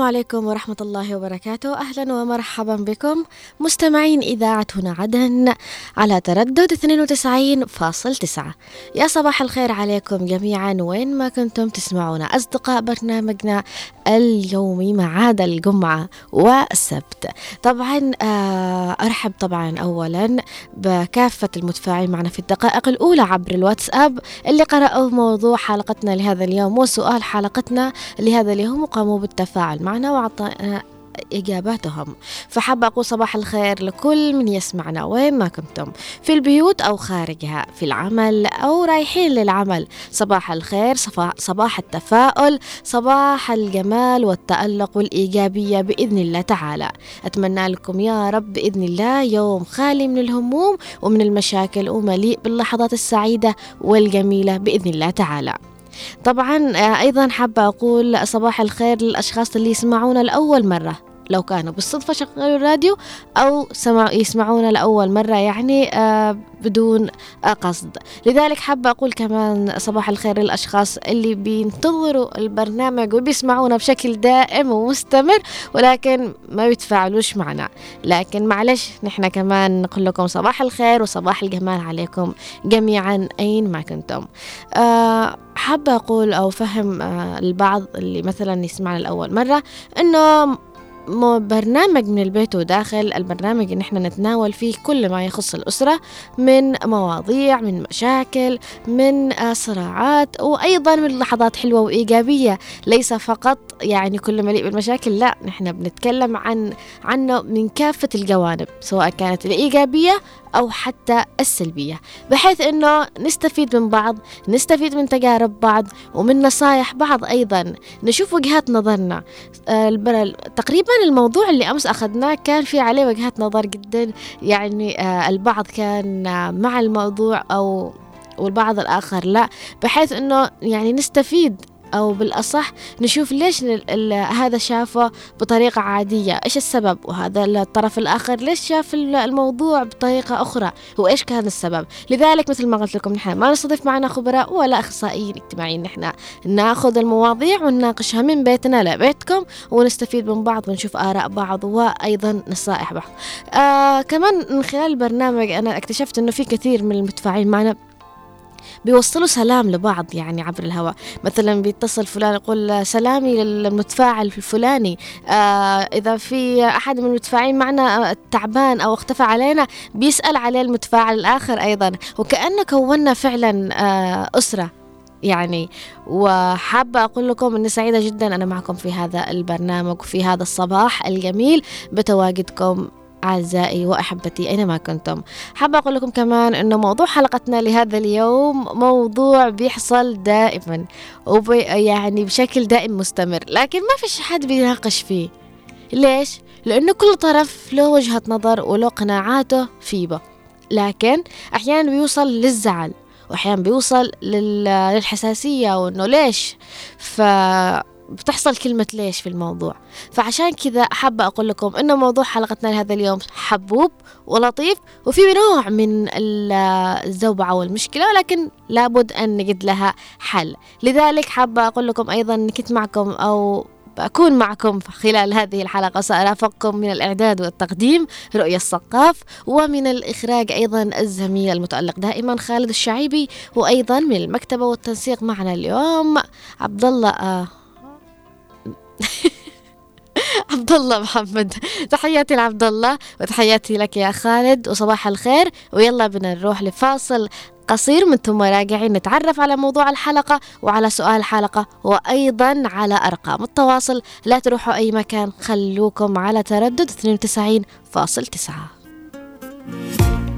السلام عليكم ورحمة الله وبركاته. أهلا ومرحبا بكم مستمعين إذاعة هنا عدن على تردد 92.9 يا صباح الخير عليكم جميعا وين ما كنتم تسمعونا أصدقاء برنامجنا اليومي ما عدا الجمعة والسبت. طبعا آه، أرحب طبعا أولا بكافة المتفاعلين معنا في الدقائق الأولى عبر الواتساب اللي قرأوا موضوع حلقتنا لهذا اليوم وسؤال حلقتنا لهذا اليوم وقاموا بالتفاعل. معنا وأعطانا إجاباتهم. فحابة أقول صباح الخير لكل من يسمعنا وين ما كنتم في البيوت أو خارجها في العمل أو رايحين للعمل. صباح الخير صباح التفاؤل صباح الجمال والتألق والإيجابية بإذن الله تعالى. أتمنى لكم يا رب بإذن الله يوم خالي من الهموم ومن المشاكل ومليء باللحظات السعيدة والجميلة بإذن الله تعالى. طبعا أيضا حابة أقول صباح الخير للأشخاص اللي يسمعونا لأول مرة. لو كانوا بالصدفة شغلوا الراديو أو سمع يسمعونا لأول مرة يعني آه بدون آه قصد. لذلك حابة أقول كمان صباح الخير للأشخاص اللي بينتظروا البرنامج وبيسمعونا بشكل دائم ومستمر ولكن ما بيتفاعلوش معنا. لكن معلش نحن كمان نقول لكم صباح الخير وصباح الجمال عليكم جميعا أين ما كنتم. آه حابة أقول أو فهم آه البعض اللي مثلا يسمعنا لأول مرة إنه برنامج من البيت وداخل البرنامج اللي إحنا نتناول فيه كل ما يخص الأسرة من مواضيع من مشاكل من صراعات وأيضا من لحظات حلوة وإيجابية ليس فقط يعني كل مليء بالمشاكل لا نحن بنتكلم عن عنه من كافة الجوانب سواء كانت الإيجابية أو حتى السلبية. بحيث أنه نستفيد من بعض نستفيد من تجارب بعض ومن نصايح بعض أيضا. نشوف وجهات نظرنا. تقريبا الموضوع اللي أمس أخذناه كان في عليه وجهات نظر جدا. يعني البعض كان مع الموضوع أو والبعض الآخر لا. بحيث أنه يعني نستفيد أو بالأصح نشوف ليش هذا شافه بطريقة عادية. إيش السبب؟ وهذا الطرف الآخر ليش شاف الموضوع بطريقة أخرى؟ وإيش كان السبب؟ لذلك مثل ما قلت لكم نحن ما نستضيف معنا خبراء ولا أخصائيين اجتماعيين. نحن ناخذ المواضيع ونناقشها من بيتنا لبيتكم ونستفيد من بعض ونشوف آراء بعض وأيضا نصائح بعض. آه كمان من خلال البرنامج أنا اكتشفت أنه في كثير من المتفاعلين معنا بيوصلوا سلام لبعض يعني عبر الهواء. مثلا بيتصل فلان يقول سلامي للمتفاعل الفلاني. آه إذا في أحد من المتفاعلين معنا تعبان أو اختفى علينا بيسأل عليه المتفاعل الآخر أيضا. وكأنه كونا فعلا آه أسرة يعني. وحابة أقول لكم أني سعيدة جدا أنا معكم في هذا البرنامج وفي هذا الصباح الجميل. بتواجدكم أعزائي وأحبتي أينما كنتم؟ حابة أقول لكم كمان أنه موضوع حلقتنا لهذا اليوم موضوع بيحصل دائما يعني بشكل دائم مستمر لكن ما فيش حد بيناقش فيه. ليش؟ لأنه كل طرف له وجهة نظر وله قناعاته فيه لكن أحيانا بيوصل للزعل وأحيانا بيوصل للحساسية وإنه ليش؟ ف بتحصل كلمة ليش في الموضوع. فعشان كذا حابة أقول لكم إنه موضوع حلقتنا لهذا اليوم حبوب ولطيف وفي نوع من الزوبعة والمشكلة ولكن لابد أن نجد لها حل. لذلك حابة أقول لكم أيضا كنت معكم أو بكون معكم خلال هذه الحلقة. سأرافقكم من الإعداد والتقديم رؤية الصقاف ومن الإخراج أيضا الزميل المتألق دائما خالد الشعيبي وأيضا من المكتبة والتنسيق معنا اليوم عبد الله عبد الله محمد. تحياتي لعبد الله وتحياتي لك يا خالد وصباح الخير. ويلا بنا نروح لفاصل قصير من ثم راجعين نتعرف على موضوع الحلقة وعلى سؤال الحلقة وأيضا على أرقام التواصل. لا تروحوا أي مكان خلوكم على تردد 92.9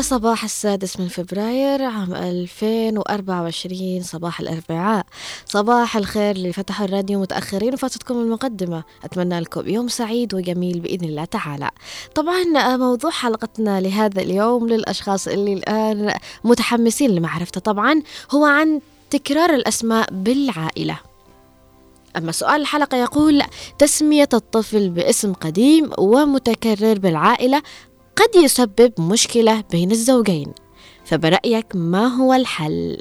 صباح السادس من فبراير عام 2024 صباح الأربعاء. صباح الخير اللي فتحوا الراديو متأخرين وفاتتكم المقدمة. أتمنى لكم يوم سعيد وجميل بإذن الله تعالى. طبعا موضوع حلقتنا لهذا اليوم للأشخاص اللي الآن متحمسين لمعرفته. طبعا هو عن تكرار الأسماء بالعائلة. أما سؤال الحلقة يقول تسمية الطفل باسم قديم ومتكرر بالعائلة قد يسبب مشكلة بين الزوجين فبرأيك ما هو الحل؟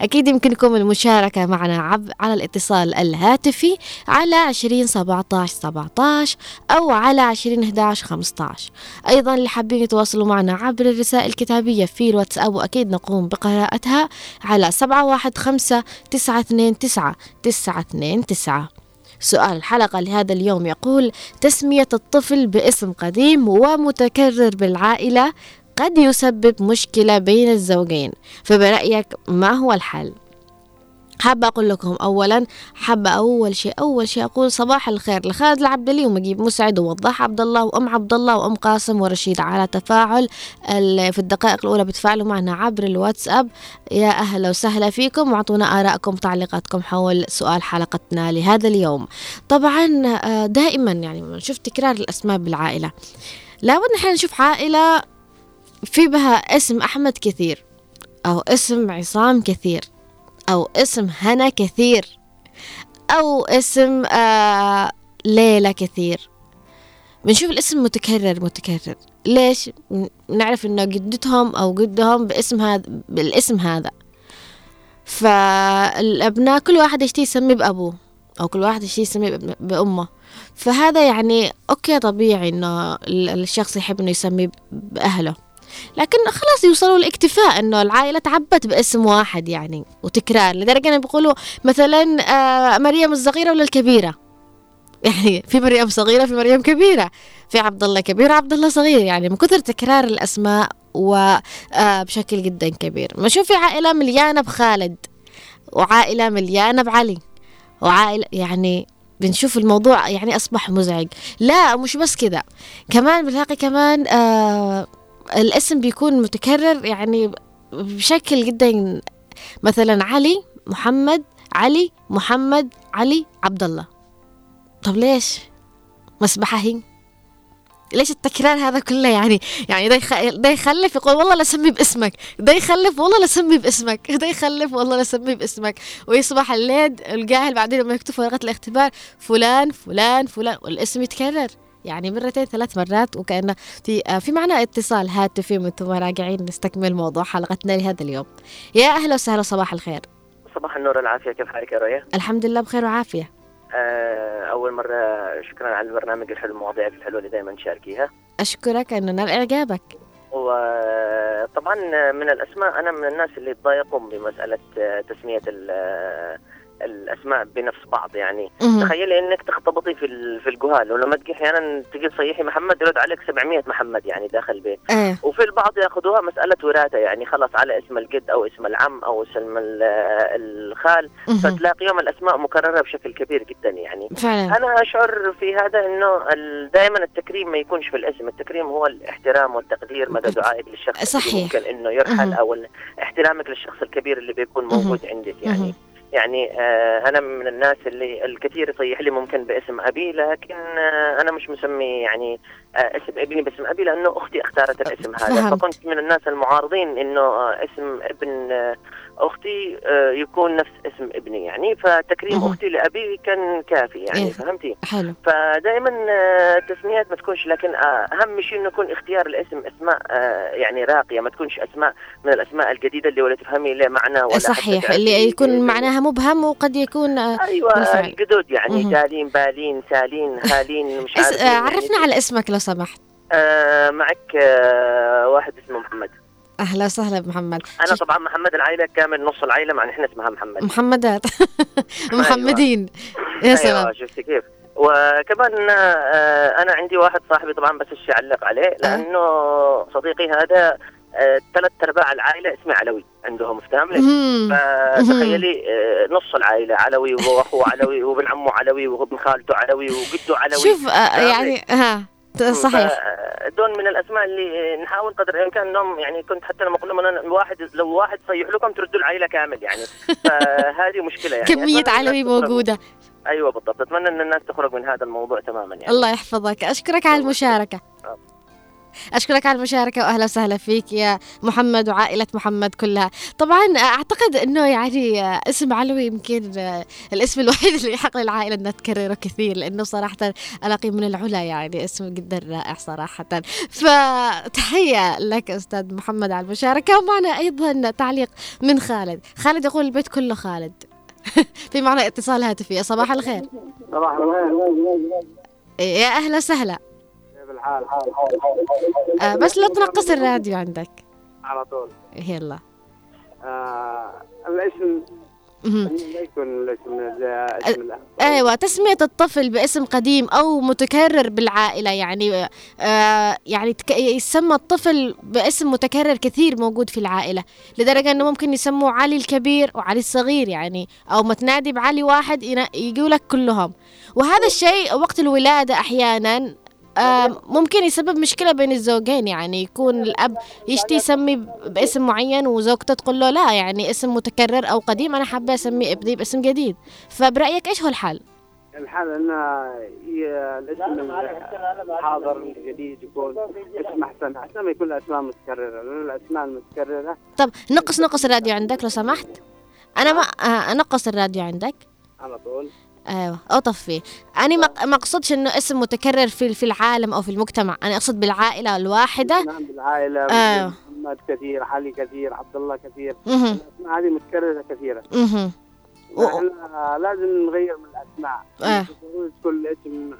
أكيد يمكنكم المشاركة معنا عب على الاتصال الهاتفي على 20 17 17 أو على 20 11 15 أيضا اللي حابين يتواصلوا معنا عبر الرسائل الكتابية في الواتساب وأكيد نقوم بقراءتها على 715 929 929 سؤال الحلقة لهذا اليوم يقول تسمية الطفل باسم قديم ومتكرر بالعائلة قد يسبب مشكلة بين الزوجين فبرأيك ما هو الحل؟ حابة أقول لكم أولا حابة أول شيء أول شيء أقول صباح الخير لخالد العبدلي ومجيب مسعد ووضاح عبد الله وأم عبد الله وأم قاسم ورشيد على تفاعل في الدقائق الأولى بتفاعلوا معنا عبر الواتساب. يا أهلا وسهلا فيكم وأعطونا آرائكم تعليقاتكم حول سؤال حلقتنا لهذا اليوم. طبعا آه، دائما يعني نشوف تكرار الأسماء بالعائلة. لابد نحن نشوف عائلة في بها اسم أحمد كثير أو اسم عصام كثير. أو اسم هنا كثير. أو اسم آه ليلى كثير. بنشوف الاسم متكرر متكرر. ليش؟ نعرف إنه جدتهم أو جدهم باسم هذا بالاسم هذا. فالأبناء كل واحد يشتي يسمي بأبوه؟ أو كل واحد يشتي يسمي بأمه. فهذا يعني أوكي طبيعي إنه الشخص يحب إنه يسمي بأهله. لكن خلاص يوصلوا لاكتفاء إنه العائلة تعبت باسم واحد يعني وتكرار. لدرجة إنهم بيقولوا مثلا آه، مريم الصغيرة ولا الكبيرة؟ يعني في مريم صغيرة في مريم كبيرة. في عبد الله كبير وعبد الله صغير. يعني من كثر تكرار الأسماء وبشكل آه، جدا كبير. ما شوف في عائلة مليانة بخالد وعائلة مليانة بعلي وعائلة يعني بنشوف الموضوع يعني أصبح مزعج. لا مش بس كذا كمان بنلاقي كمان آه الاسم بيكون متكرر يعني بشكل جدا مثلا علي محمد علي محمد علي عبد الله طب ليش؟ مسبحة هي؟ ليش التكرار هذا كله يعني؟ يعني ده يخ... يخلف يقول والله لا سمي باسمك. ده يخلف والله لا سمي باسمك. ده يخلف والله لا سمي باسمك. ويصبح الليد الجاهل بعدين لما يكتب ورقة الاختبار فلان فلان فلان والاسم يتكرر. يعني مرتين ثلاث مرات وكأنه في آه، في معنا اتصال هاتفي وأنتم راجعين نستكمل موضوع حلقتنا لهذا اليوم. يا أهلا وسهلا صباح الخير. صباح النور العافية. كيف حالك يا رؤيا؟ الحمد لله بخير وعافية. آه، أول مرة شكرا على البرنامج الحلو المواضيع الحلوة اللي دايما تشاركيها أشكرك أنه نال إعجابك وطبعا من الأسماء أنا من الناس اللي تضايقوا بمسألة تسمية الأسماء بنفس بعض يعني. تخيلي إنك تختبطي في في الجهال ولما تجي أحيانا تجي تصيحي محمد يرد عليك 700 محمد يعني داخل البيت. أه. وفي البعض ياخذوها مسألة وراثة يعني خلاص على اسم الجد أو اسم العم أو اسم الخال فتلاقيهم الأسماء مكررة بشكل كبير جدا يعني. فعلا. أنا أشعر في هذا إنه دائما التكريم ما يكونش في الاسم التكريم هو الاحترام والتقدير مدى دعائك للشخص صحيح. ممكن إنه يرحل أو احترامك للشخص الكبير اللي بيكون موجود عندك يعني. يعني آه أنا من الناس اللي الكثير يصيح لي ممكن باسم أبي لكن آه أنا مش مسمي يعني اسم ابني باسم أبي لأنه أختي اختارت الاسم هذا. فكنت من الناس المعارضين إنه آه اسم ابن آه أختي آه، يكون نفس اسم ابني يعني. فتكريم. أختي لأبي كان كافي يعني إيه. فهمتي؟ حلو. فدائما آه، تسميات ما تكونش لكن آه، أهم شيء إنه يكون اختيار الاسم أسماء يعني راقية ما تكونش أسماء من الأسماء الجديدة اللي ولا تفهمي له معنى ولا صحيح اللي يكون معناها مبهم وقد يكون أيوه الجدود يعني دالين بالين سالين هالين مش عارف يعني عرفنا يعني. على اسمك لو سمحت آه معك آه واحد اسمه محمد. أهلا وسهلا محمد. أنا طبعا محمد العائلة كامل نص العائلة مع إحنا اسمها محمد. محمدات. محمدين. أيوة. يا سلام. أيوه شفتي كيف. وكمان آه، أنا عندي واحد صاحبي طبعا بس إيش اعلق عليه أه. لأنه صديقي هذا آه، ثلاث أرباع العائلة اسمه علوي عندهم افتهم فتخيلي نص العائلة علوي وأخوه علوي وابن عمه علوي وابن خالته علوي وجده علوي. شوف يعني ها صحيح. دون من الأسماء اللي نحاول قدر الإمكان إنهم يعني كنت حتى لما أقول لهم أنا الواحد لو واحد صيح لكم تردوا العائلة كامل يعني. فهذه مشكلة يعني. كمية علوي موجودة. أيوه بالضبط. أتمنى إن الناس تخرج من هذا الموضوع تماما يعني. الله يحفظك. أشكرك على المشاركة. أشكرك على المشاركة وأهلا وسهلا فيك يا محمد وعائلة محمد كلها. طبعا أعتقد أنه يعني اسم علوي يمكن الاسم الوحيد اللي يحق للعائلة أنها تكرره كثير لأنه صراحة ألاقي من العلا يعني اسم جدا رائع صراحة. فتحية لك أستاذ محمد على المشاركة ومعنا أيضا تعليق من خالد. خالد يقول البيت كله خالد. في معنا اتصال هاتفي صباح الخير. صباح الخير. يا أهلا وسهلا. آه بس لا تنقص الراديو عندك. على طول. يلا. آه الاسم. لا يكون الاسم اسم أيوه تسمية الطفل باسم قديم أو متكرر بالعائلة يعني آه يعني يسمى الطفل باسم متكرر كثير موجود في العائلة لدرجة إنه ممكن يسموه علي الكبير وعلي الصغير يعني أو ما تنادي بعلي واحد يقولك كلهم. وهذا الشيء وقت الولادة أحيانا ممكن يسبب مشكلة بين الزوجين يعني يكون الأب يشتي يسمي باسم معين وزوجته تقول له لا يعني اسم متكرر أو قديم أنا حابة أسمي ابني باسم جديد. فبرأيك إيش هو الحل؟ الحل أن الاسم الحاضر الجديد يكون اسم أحسن. أحسن ما يكون الأسماء متكررة. لأن الأسماء المتكررة طب نقص نقص الراديو عندك لو سمحت. أنا ما أنقص الراديو عندك. على طول. أيوه. اطفي أنا ما أقصدش إنه اسم متكرر في في العالم أو في المجتمع. أنا أقصد بالعائلة الواحدة. نعم بالعائلة أيوه محمد كثير علي كثير عبد الله كثير الأسماء هذه متكررة كثيرة. أها لازم نغير من الأسماء. آه. كل اسم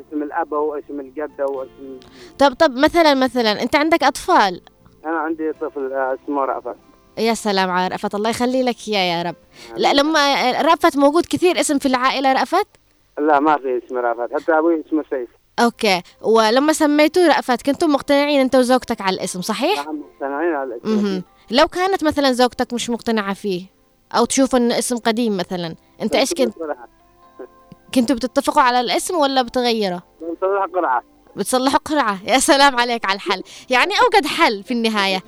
اسم الأب أو اسم الجد أو اسم طب طب مثلا مثلا أنت عندك أطفال؟ أنا عندي طفل اسمه رأفت. يا سلام على رأفت الله يخلي لك إياه يا رب. لا لما رأفت موجود كثير اسم في العائلة رأفت؟ لا ما في اسم رأفت حتى أبوي اسمه سيف. أوكي. ولما سميتوه رأفت كنتم مقتنعين أنت وزوجتك على الاسم صحيح؟ نعم مقتنعين على الاسم. لو كانت مثلا زوجتك مش مقتنعة فيه أو تشوف إنه اسم قديم مثلا أنت إيش كنت؟ كنتوا بتتفقوا على الاسم ولا بتغيره؟ بنصلح قرعة. بتصلحوا قرعة. يا سلام عليك على الحل. يعني أوجد حل في النهاية.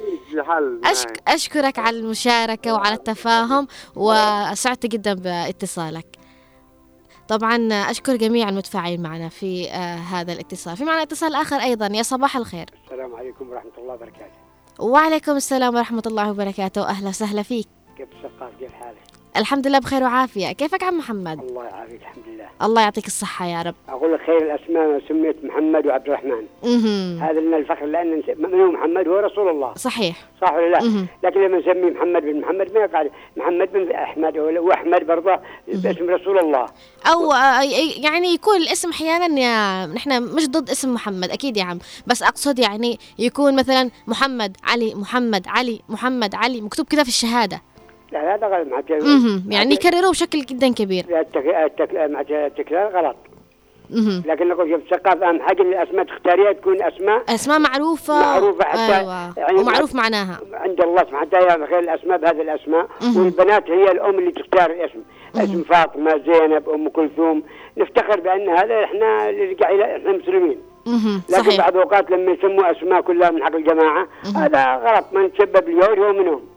حل أشك... أشكرك على المشاركة وعلى التفاهم وسعدت جدا باتصالك. طبعا أشكر جميع المتفاعلين معنا في آه هذا الاتصال. في معنا اتصال آخر أيضا. يا صباح الخير. السلام عليكم ورحمة الله وبركاته. وعليكم السلام ورحمة الله وبركاته. أهلا وسهلا فيك. كيف الشقاف كيف حالك؟ الحمد لله بخير وعافية. كيفك عم محمد؟ الله يعافيك الحمد لله. الله يعطيك الصحة يا رب. أقول لك خير الأسماء سميت محمد وعبد الرحمن. مهم. هذا لنا الفخر لأن من هو محمد؟ هو رسول الله. صحيح. صح ولا لا. لكن لما نسمي محمد بن محمد ما يقال محمد بن أحمد وأحمد برضه باسم رسول الله. آه، يعني يكون الاسم أحيانا يا نحن مش ضد اسم محمد أكيد يا عم. بس أقصد يعني يكون مثلا محمد علي محمد علي محمد علي مكتوب كذا في الشهادة. لا هذا غلط مع. يعني يكرروه بشكل جدا كبير. التك... التك... مع التكرار غلط. لكن نقول في الثقافة أهم حاجة إن الأسماء تختاريها تكون أسماء أسماء معروفة. معروفة حتى أيوة. يعني ومعروف معناها. عند الله سبحانه وتعالى خير الأسماء بهذه الأسماء. مهم. والبنات هي الأم اللي تختار الاسم اسم فاطمة زينب أم كلثوم. نفتخر بأن هذا إحنا اللي رجع إحنا مسلمين. لكن صحيح. بعض الاوقات لما يسموا أسماء كلها من حق الجماعة هذا غلط. من تسبب اليهود هو منهم.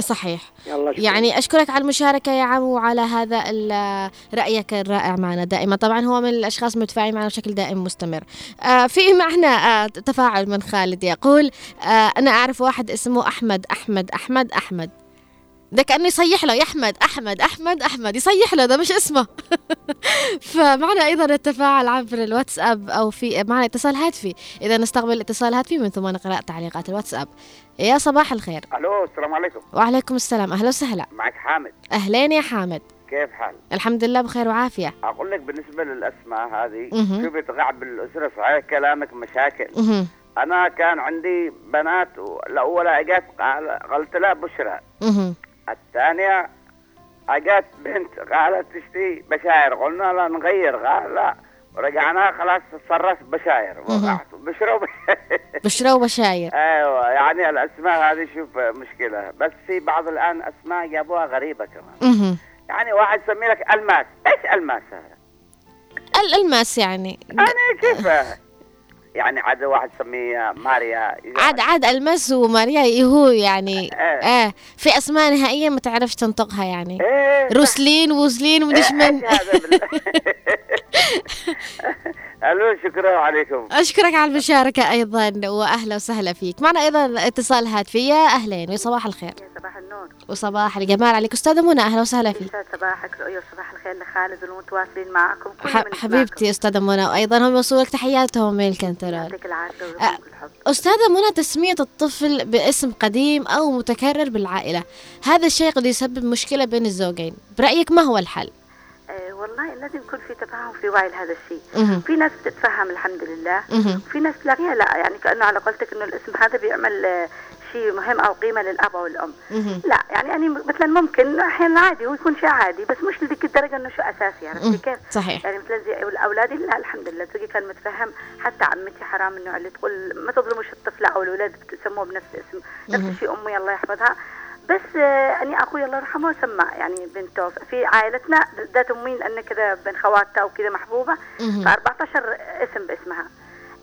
صحيح. يلا شكرا. يعني أشكرك على المشاركة يا عمو وعلى هذا رأيك الرائع معنا دائما. طبعا هو من الأشخاص المتفاعلين معنا بشكل دائم مستمر. آه في معنا آه تفاعل من خالد يقول آه أنا أعرف واحد اسمه أحمد أحمد أحمد أحمد. ده كأنه يصيح له يا أحمد أحمد أحمد أحمد. يصيح له ده مش اسمه. فمعنا أيضا التفاعل عبر الواتساب أو في معنا اتصال هاتفي إذا نستقبل اتصال هاتفي من ثم نقرأ تعليقات الواتساب. يا صباح الخير. ألو السلام عليكم. وعليكم السلام. أهلا وسهلا. معك حامد. أهلين يا حامد. كيف حال الحمد لله بخير وعافية. أقول لك بالنسبة للأسماء هذه. شوفي تقع بالاسره صحيح كلامك مشاكل. مهم. أنا كان عندي بنات الاولى أجت قال- قلت لها بشرى. مهم. الثانية أجت بنت قالت تشتي بشاير قلنا لا نغير. قال لا. ورجعنا خلاص صرت بشاير. وقعت بشرى وبشاير بشرى وبشاير. أيوه يعني الأسماء هذه شوف مشكلة. بس في بعض الآن أسماء جابوها غريبة كمان. يعني واحد يسمي لك ألماس. إيش ألماس هذا؟ الألماس يعني. أنا كيف يعني عاد واحد يسميه ماريا. عاد عاد المس وماريا هو يعني؟ إيه. آه في أسماء نهائيا ما تعرفش تنطقها يعني. إيه روسلين ووزلين ومدش إيه، من. ألو شكرا عليكم. أشكرك على المشاركة أيضا واهلا وسهلا فيك. معنا أيضا اتصال هاتفية اهلين وصباح الخير. يا صباح النور. وصباح الجمال عليك. أستاذة منى أهلا وسهلا فيك. صباحك. رؤية وصباح الخير لخالد والمتواصلين معكم. كل ح- من حبيبتي أستاذة منى وأيضا هم يوصلوا لك تحياتهم من الكنترول. يعطيك الحب. أستاذة منى تسمية الطفل باسم قديم أو متكرر بالعائلة هذا الشيء قد يسبب مشكلة بين الزوجين. برأيك ما هو الحل؟ والله لازم يكون في تفاهم في وعي لهذا الشيء. في ناس بتتفهم الحمد لله. في ناس تلاقيها لا يعني كأنه على قولتك إنه الاسم هذا بيعمل آه، شيء مهم أو قيمة للأب أو الأم مهم. لا يعني يعني مثلا ممكن أحيانا عادي هو يكون شيء عادي بس مش لذيك الدرجة إنه شيء أساسي عرفتي. كيف؟ صحيح يعني مثل زي أولادي لا الحمد لله تلاقي كان متفهم حتى عمتي حرام إنه اللي تقول ما تظلموش الطفله أو الأولاد بتسموه بنفس الاسم. نفس الشيء أمي الله يحفظها بس آه اني أخوي الله يرحمه سمى يعني بنته في عائلتنا ذات امي لأن كذا بين خواتها وكذا محبوبة. ف 14 اسم باسمها.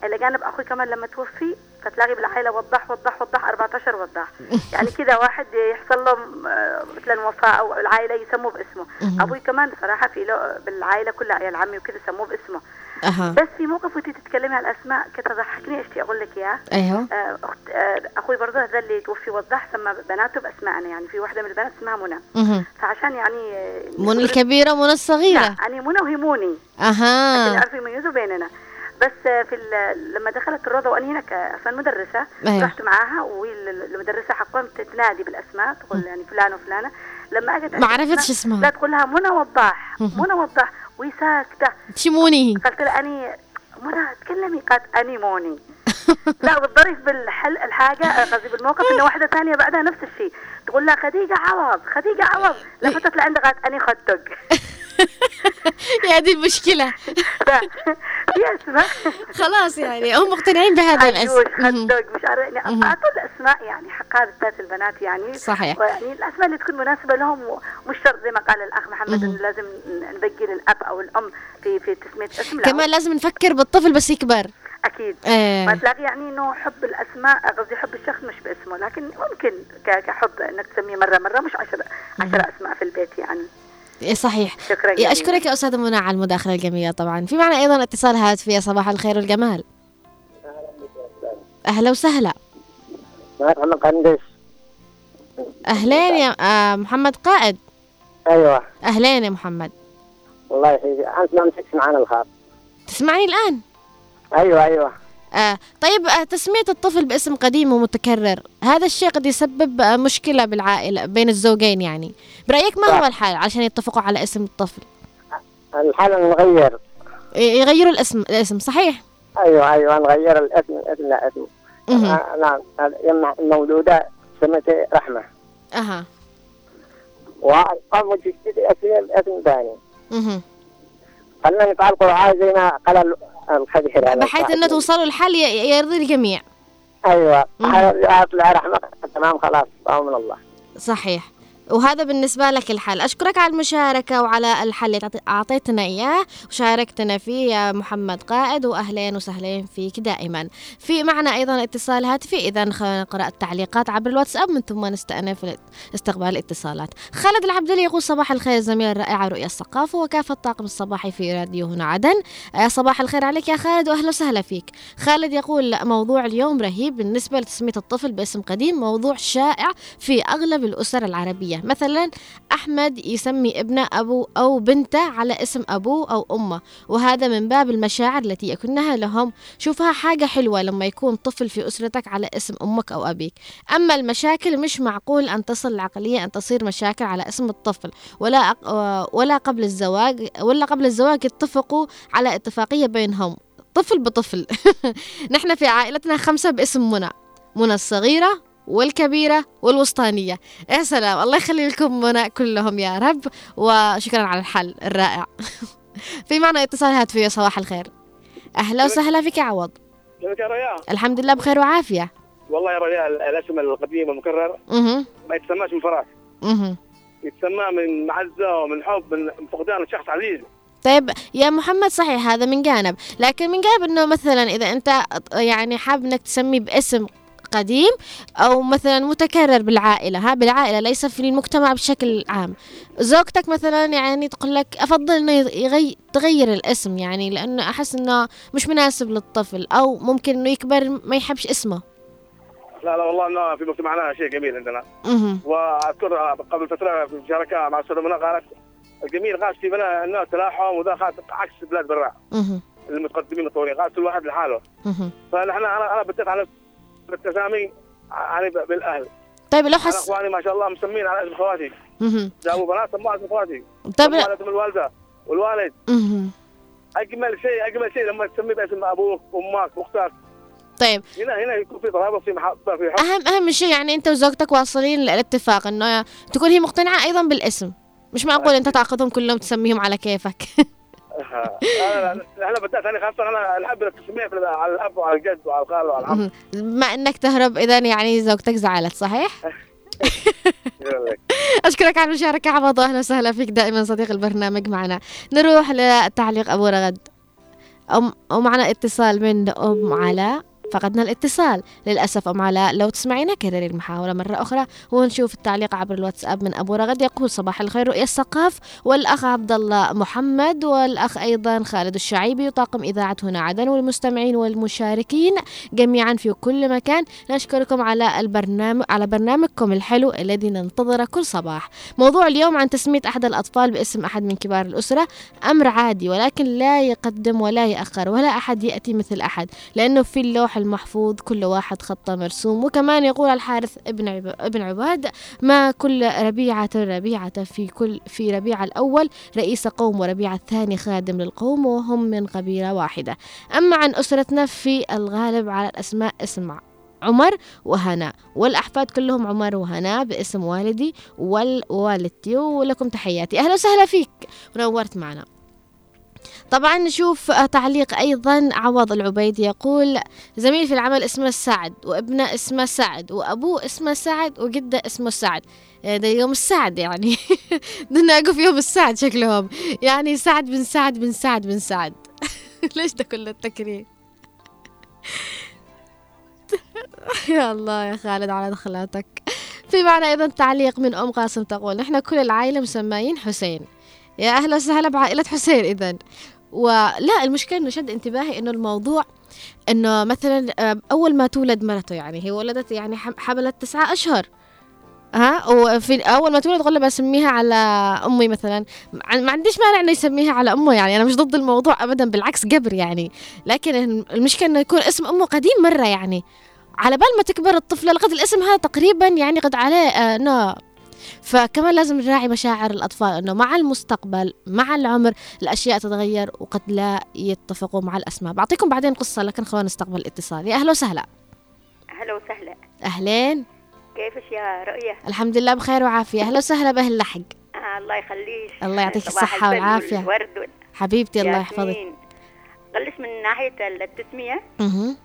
إلى جانب أخوي كمان لما توفي فتلاقي بالعائلة وضح وضح وضح 14 وضح. يعني كذا واحد يحصل له آه، مثلا وفاة أو العائلة يسموه باسمه. أبوي كمان صراحة في له بالعائلة كلها عيال عمي وكذا سموه باسمه. أها. بس في موقف وانت تتكلمي على الأسماء كده ضحكني اشتي أقول لك اياه أيوه. آه، أخت آه، أخوي برضه هذا اللي توفي وضح سمى بناته باسمائنا يعني في واحدة من البنات اسمها منى. فعشان يعني منى الكبيرة منى الصغيرة. لا يعني منى وهي موني عشان أها يعرفوا يميزوا بيننا. بس آه، في لما دخلت الروضة وانا هناك أصلا مدرسة أيوه. رحت معاها والمدرسة حقهم تنادي بالأسماء تقول يعني فلان وفلانة. لما أجت ما عرفتش اسمها. لا تقول لها منى وضاح. منى وضاح. وهي ساكته شموني؟ قلت لها أني منى تكلمي قالت أني موني. لا بالظرف بالحل الحاجة قصدي بالموقف إنه واحدة ثانية بعدها نفس الشيء. تقول لها خديجة عوض خديجة عوض. لفتت لعندها قالت أني يا دي المشكلة. خلاص يعني هم مقتنعين بهذا عجوز الاسم مش عارف يعني. أعطوا الأسماء يعني حقها بالذات البنات يعني. صحيح. يعني الأسماء اللي تكون مناسبة لهم ومش شرط زي ما قال الأخ محمد إنه لازم نبقي للأب أو الأم في في تسمية اسم كمان لازم نفكر بالطفل بس يكبر. أكيد. إيه. ما تلاقي يعني إنه حب الأسماء قصدي حب الشخص مش باسمه لكن ممكن كحب إنك تسميه مرة مرة مش عشر عشر أسماء في البيت يعني. إيه صحيح. شكرا يا جزيلا. أشكرك يا أستاذة منى على المداخلة الجميلة طبعا. في معنا أيضا اتصال هاتفي يا صباح الخير والجمال. أهلا وسهلا. محمد قنديس أهلين يا آه محمد قائد. أيوه. أهلين يا محمد. الله يحييك أنت ما مسكت معنا الخط تسمعني الآن؟ أيوه أيوه. آه طيب آه تسمية الطفل باسم قديم ومتكرر هذا الشيء قد يسبب آه مشكلة بالعائلة بين الزوجين يعني. برأيك ما هو الحل عشان يتفقوا على اسم الطفل؟ الحال نغير. يغيروا الاسم الاسم صحيح؟ أيوه أيوه نغير الاسم الاسم لا اسم. آه، نعم يما المولودة سميتي رحمة. أها. وقام جديد اسم اسم ثاني. خلينا نتعلقوا معاه زي ما قال الخبير هذا بحيث إنه توصلوا الحل يرضي الجميع. أيوه. اطلع رحمة. تمام خلاص. من الله. صحيح. وهذا بالنسبة لك الحل. أشكرك على المشاركة وعلى الحل اللي أعطيتنا إياه. وشاركتنا فيه يا محمد قائد وأهلين وسهلين فيك دائما. في معنا أيضا اتصال هاتفي. إذا خلينا نقرأ التعليقات عبر الواتساب من ثم نستأنف استقبال الاتصالات. خالد العبدلي يقول صباح الخير الزميلة الرائعة رؤية الثقافة وكافة الطاقم الصباحي في راديو هنا عدن؟ آه، صباح الخير عليك يا خالد وأهلا وسهلا فيك. خالد يقول موضوع اليوم رهيب بالنسبة لتسمية الطفل باسم قديم موضوع شائع في أغلب الأسر العربية. مثلا أحمد يسمي ابنه أبو أو بنته على اسم أبوه أو أمه وهذا من باب المشاعر التي يكنها لهم. شوفها حاجة حلوة لما يكون طفل في أسرتك على اسم أمك أو أبيك. أما المشاكل مش معقول أن تصل العقلية أن تصير مشاكل على اسم الطفل. ولا أق- ولا قبل الزواج ولا قبل الزواج اتفقوا على اتفاقية بينهم. طفل بطفل. نحن في عائلتنا خمسة باسم منى. منى الصغيرة والكبيرة والوسطانية. يا سلام. الله يخلي لكم منى كلهم يا رب وشكرا على الحل الرائع. في معنا اتصال هاتفي يا صباح الخير. أهلا وسهلا فيك يا عوض. كيفك يا ريال؟ الحمد لله بخير وعافية. والله يا ريال الاسم القديم المكرر أها ما يتسماش من فراغ. أها يتسمى من معزة ومن حب من فقدان شخص عزيز. طيب يا محمد صحيح هذا من جانب. لكن من جانب إنه مثلا إذا أنت يعني حاب إنك تسميه باسم قديم أو مثلا متكرر بالعائلة ها بالعائلة ليس في المجتمع بشكل عام زوجتك مثلا يعني تقول لك أفضل إنه يغي تغير الاسم يعني لأنه أحس إنه مش مناسب للطفل أو ممكن إنه يكبر ما يحبش اسمه لا لا والله إنه في مجتمعنا شيء جميل عندنا. وأذكر قبل فترة في مشاركه مع استاذه منى قالت الجميل قالت في بلد إنه تلاحم وذا قالت عكس بلاد برا. المتقدمين المتطورين قالت كل واحد لحاله. فنحن أنا أنا بتفق على التسامي يعني بالأهل. طيب لو حس إخواني ما شاء الله مسمين على اسم خواتي مهم. جابوا بنات سموها على اسم خواتي طيب على اسم الوالدة والوالد. أجمل شيء أجمل شيء لما تسمي باسم أبوك أمك أختك. طيب. هنا هنا يكون في ترابط في محبة في حب. اهم أهم شيء يعني أنت وزوجتك واصلين للاتفاق إنه تكون هي مقتنعة أيضا بالاسم. مش معقول أنت تاخذهم كلهم تسميهم على كيفك. أنا بدأت أنا خاصة أنا احب التسميه على الأب وعلى الجد وعلى الخال وعلى العم. بما إنك تهرب إذا يعني زوجتك زعلت صحيح. أشكرك على المشاركة عوض واهلا وسهلا فيك دائما صديق البرنامج معنا. نروح لتعليق أبو رغد. أم ومعنا اتصال من أم علاء فقدنا الاتصال. للأسف أم علاء لو تسمعينا كرري المحاولة مرة أخرى ونشوف التعليق عبر الواتساب من أبو رغد يقول صباح الخير رؤيا السقاف والأخ عبد الله محمد والأخ أيضا خالد الشعيبي وطاقم إذاعة هنا عدن والمستمعين والمشاركين جميعا في كل مكان. نشكركم على البرنامج على برنامجكم الحلو الذي ننتظره كل صباح. موضوع اليوم عن تسمية أحد الأطفال باسم أحد من كبار الأسرة أمر عادي ولكن لا يقدم ولا يأخر ولا أحد يأتي مثل أحد لأنه في اللوح المحفوظ كل واحد خطة مرسوم. وكمان يقول الحارث ابن. ابن عباد ما كل ربيعة ربيعة في كل في ربيع الأول رئيس قوم وربيع الثاني خادم للقوم وهم من قبيلة واحدة. أما عن أسرتنا في الغالب على الأسماء اسم عمر وهنا. والأحفاد كلهم عمر وهنا باسم والدي والوالدتي ولكم تحياتي. أهلا وسهلا فيك. ونورت معنا. طبعا نشوف آه، تعليق أيضا. عوض العبيدي يقول زميل في العمل اسمه سعد وابنه اسمه سعد وأبوه اسمه سعد وجدة اسمه سعد. آه، ده يوم السعد يعني. نلاقوا في يوم السعد شكلهم. يعني سعد بن سعد بن سعد بن سعد. ليش ده كل التكرير يا الله يا خالد على دخلاتك. في معنا أيضا تعليق من أم قاسم تقول نحن كل العائلة مسميين حسين. يا أهلا وسهلا بعائلة حسين اذا. ولا المشكلة إنه شد انتباهي إنه الموضوع إنه مثلا آه، أول ما تولد مرته يعني هي ولدت يعني حم- حملت تسعة أشهر. ها؟ وفي أول ما تولد قلنا بسميها على أمي مثلا. ما عنديش مانع إنه يسميها على أمه يعني أنا مش ضد الموضوع ابدا بالعكس قبر يعني. لكن المشكلة إنه يكون اسم أمه قديم مرة يعني. على بال ما تكبر الطفله لقد الاسم هذا تقريبا يعني قد عليه آه إنه فكمان لازم نراعي مشاعر الأطفال أنه مع المستقبل مع العمر الأشياء تتغير وقد لا يتفقوا مع الأسماء. بعطيكم بعدين قصة لكن خلونا نستقبل الاتصال. يا أهلا وسهلا. أهلا وسهلا. أهلين. كيفك يا رؤية؟ الحمد لله بخير وعافية. أهلا وسهلا بأهل اللحق آه الله يخليك. الله يعطيك الصحة والعافية. حبيبتي الله يحفظك. قلش من ناحية التسمية.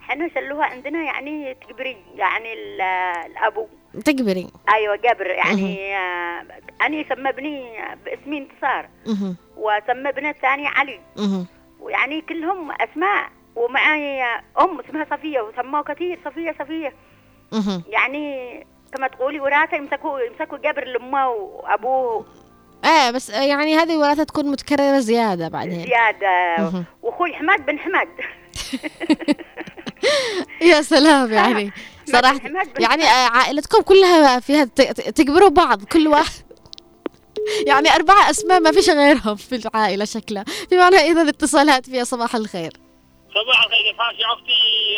إحنا شلوها عندنا يعني تكبري يعني ال- الأبو. تكبري أيوة قبر. يعني آه أنا سمى ابني باسمي انتصار. وسمى ابنه الثاني علي. ويعني كلهم أسماء. ومعي أم اسمها صفية وسموه كثير صفية صفية. مهم. يعني كما تقولي وراثة يمسكوا يمسكوا قبر لأمه وأبوه. إيه بس يعني هذه الوراثة تكون متكررة زيادة بعدين. زيادة. مهم. وأخوي حماد بن حماد يا سلام يعني. صراحة يعني آه، عائلتكم كلها فيها ت- ت- تكبروا بعض كل واحد. يعني أربعة أسماء ما فيش غيرهم في العائلة شكلها. في معنى إذا اتصالات فيها صباح الخير. صباح الخير كيف حالك يا أختي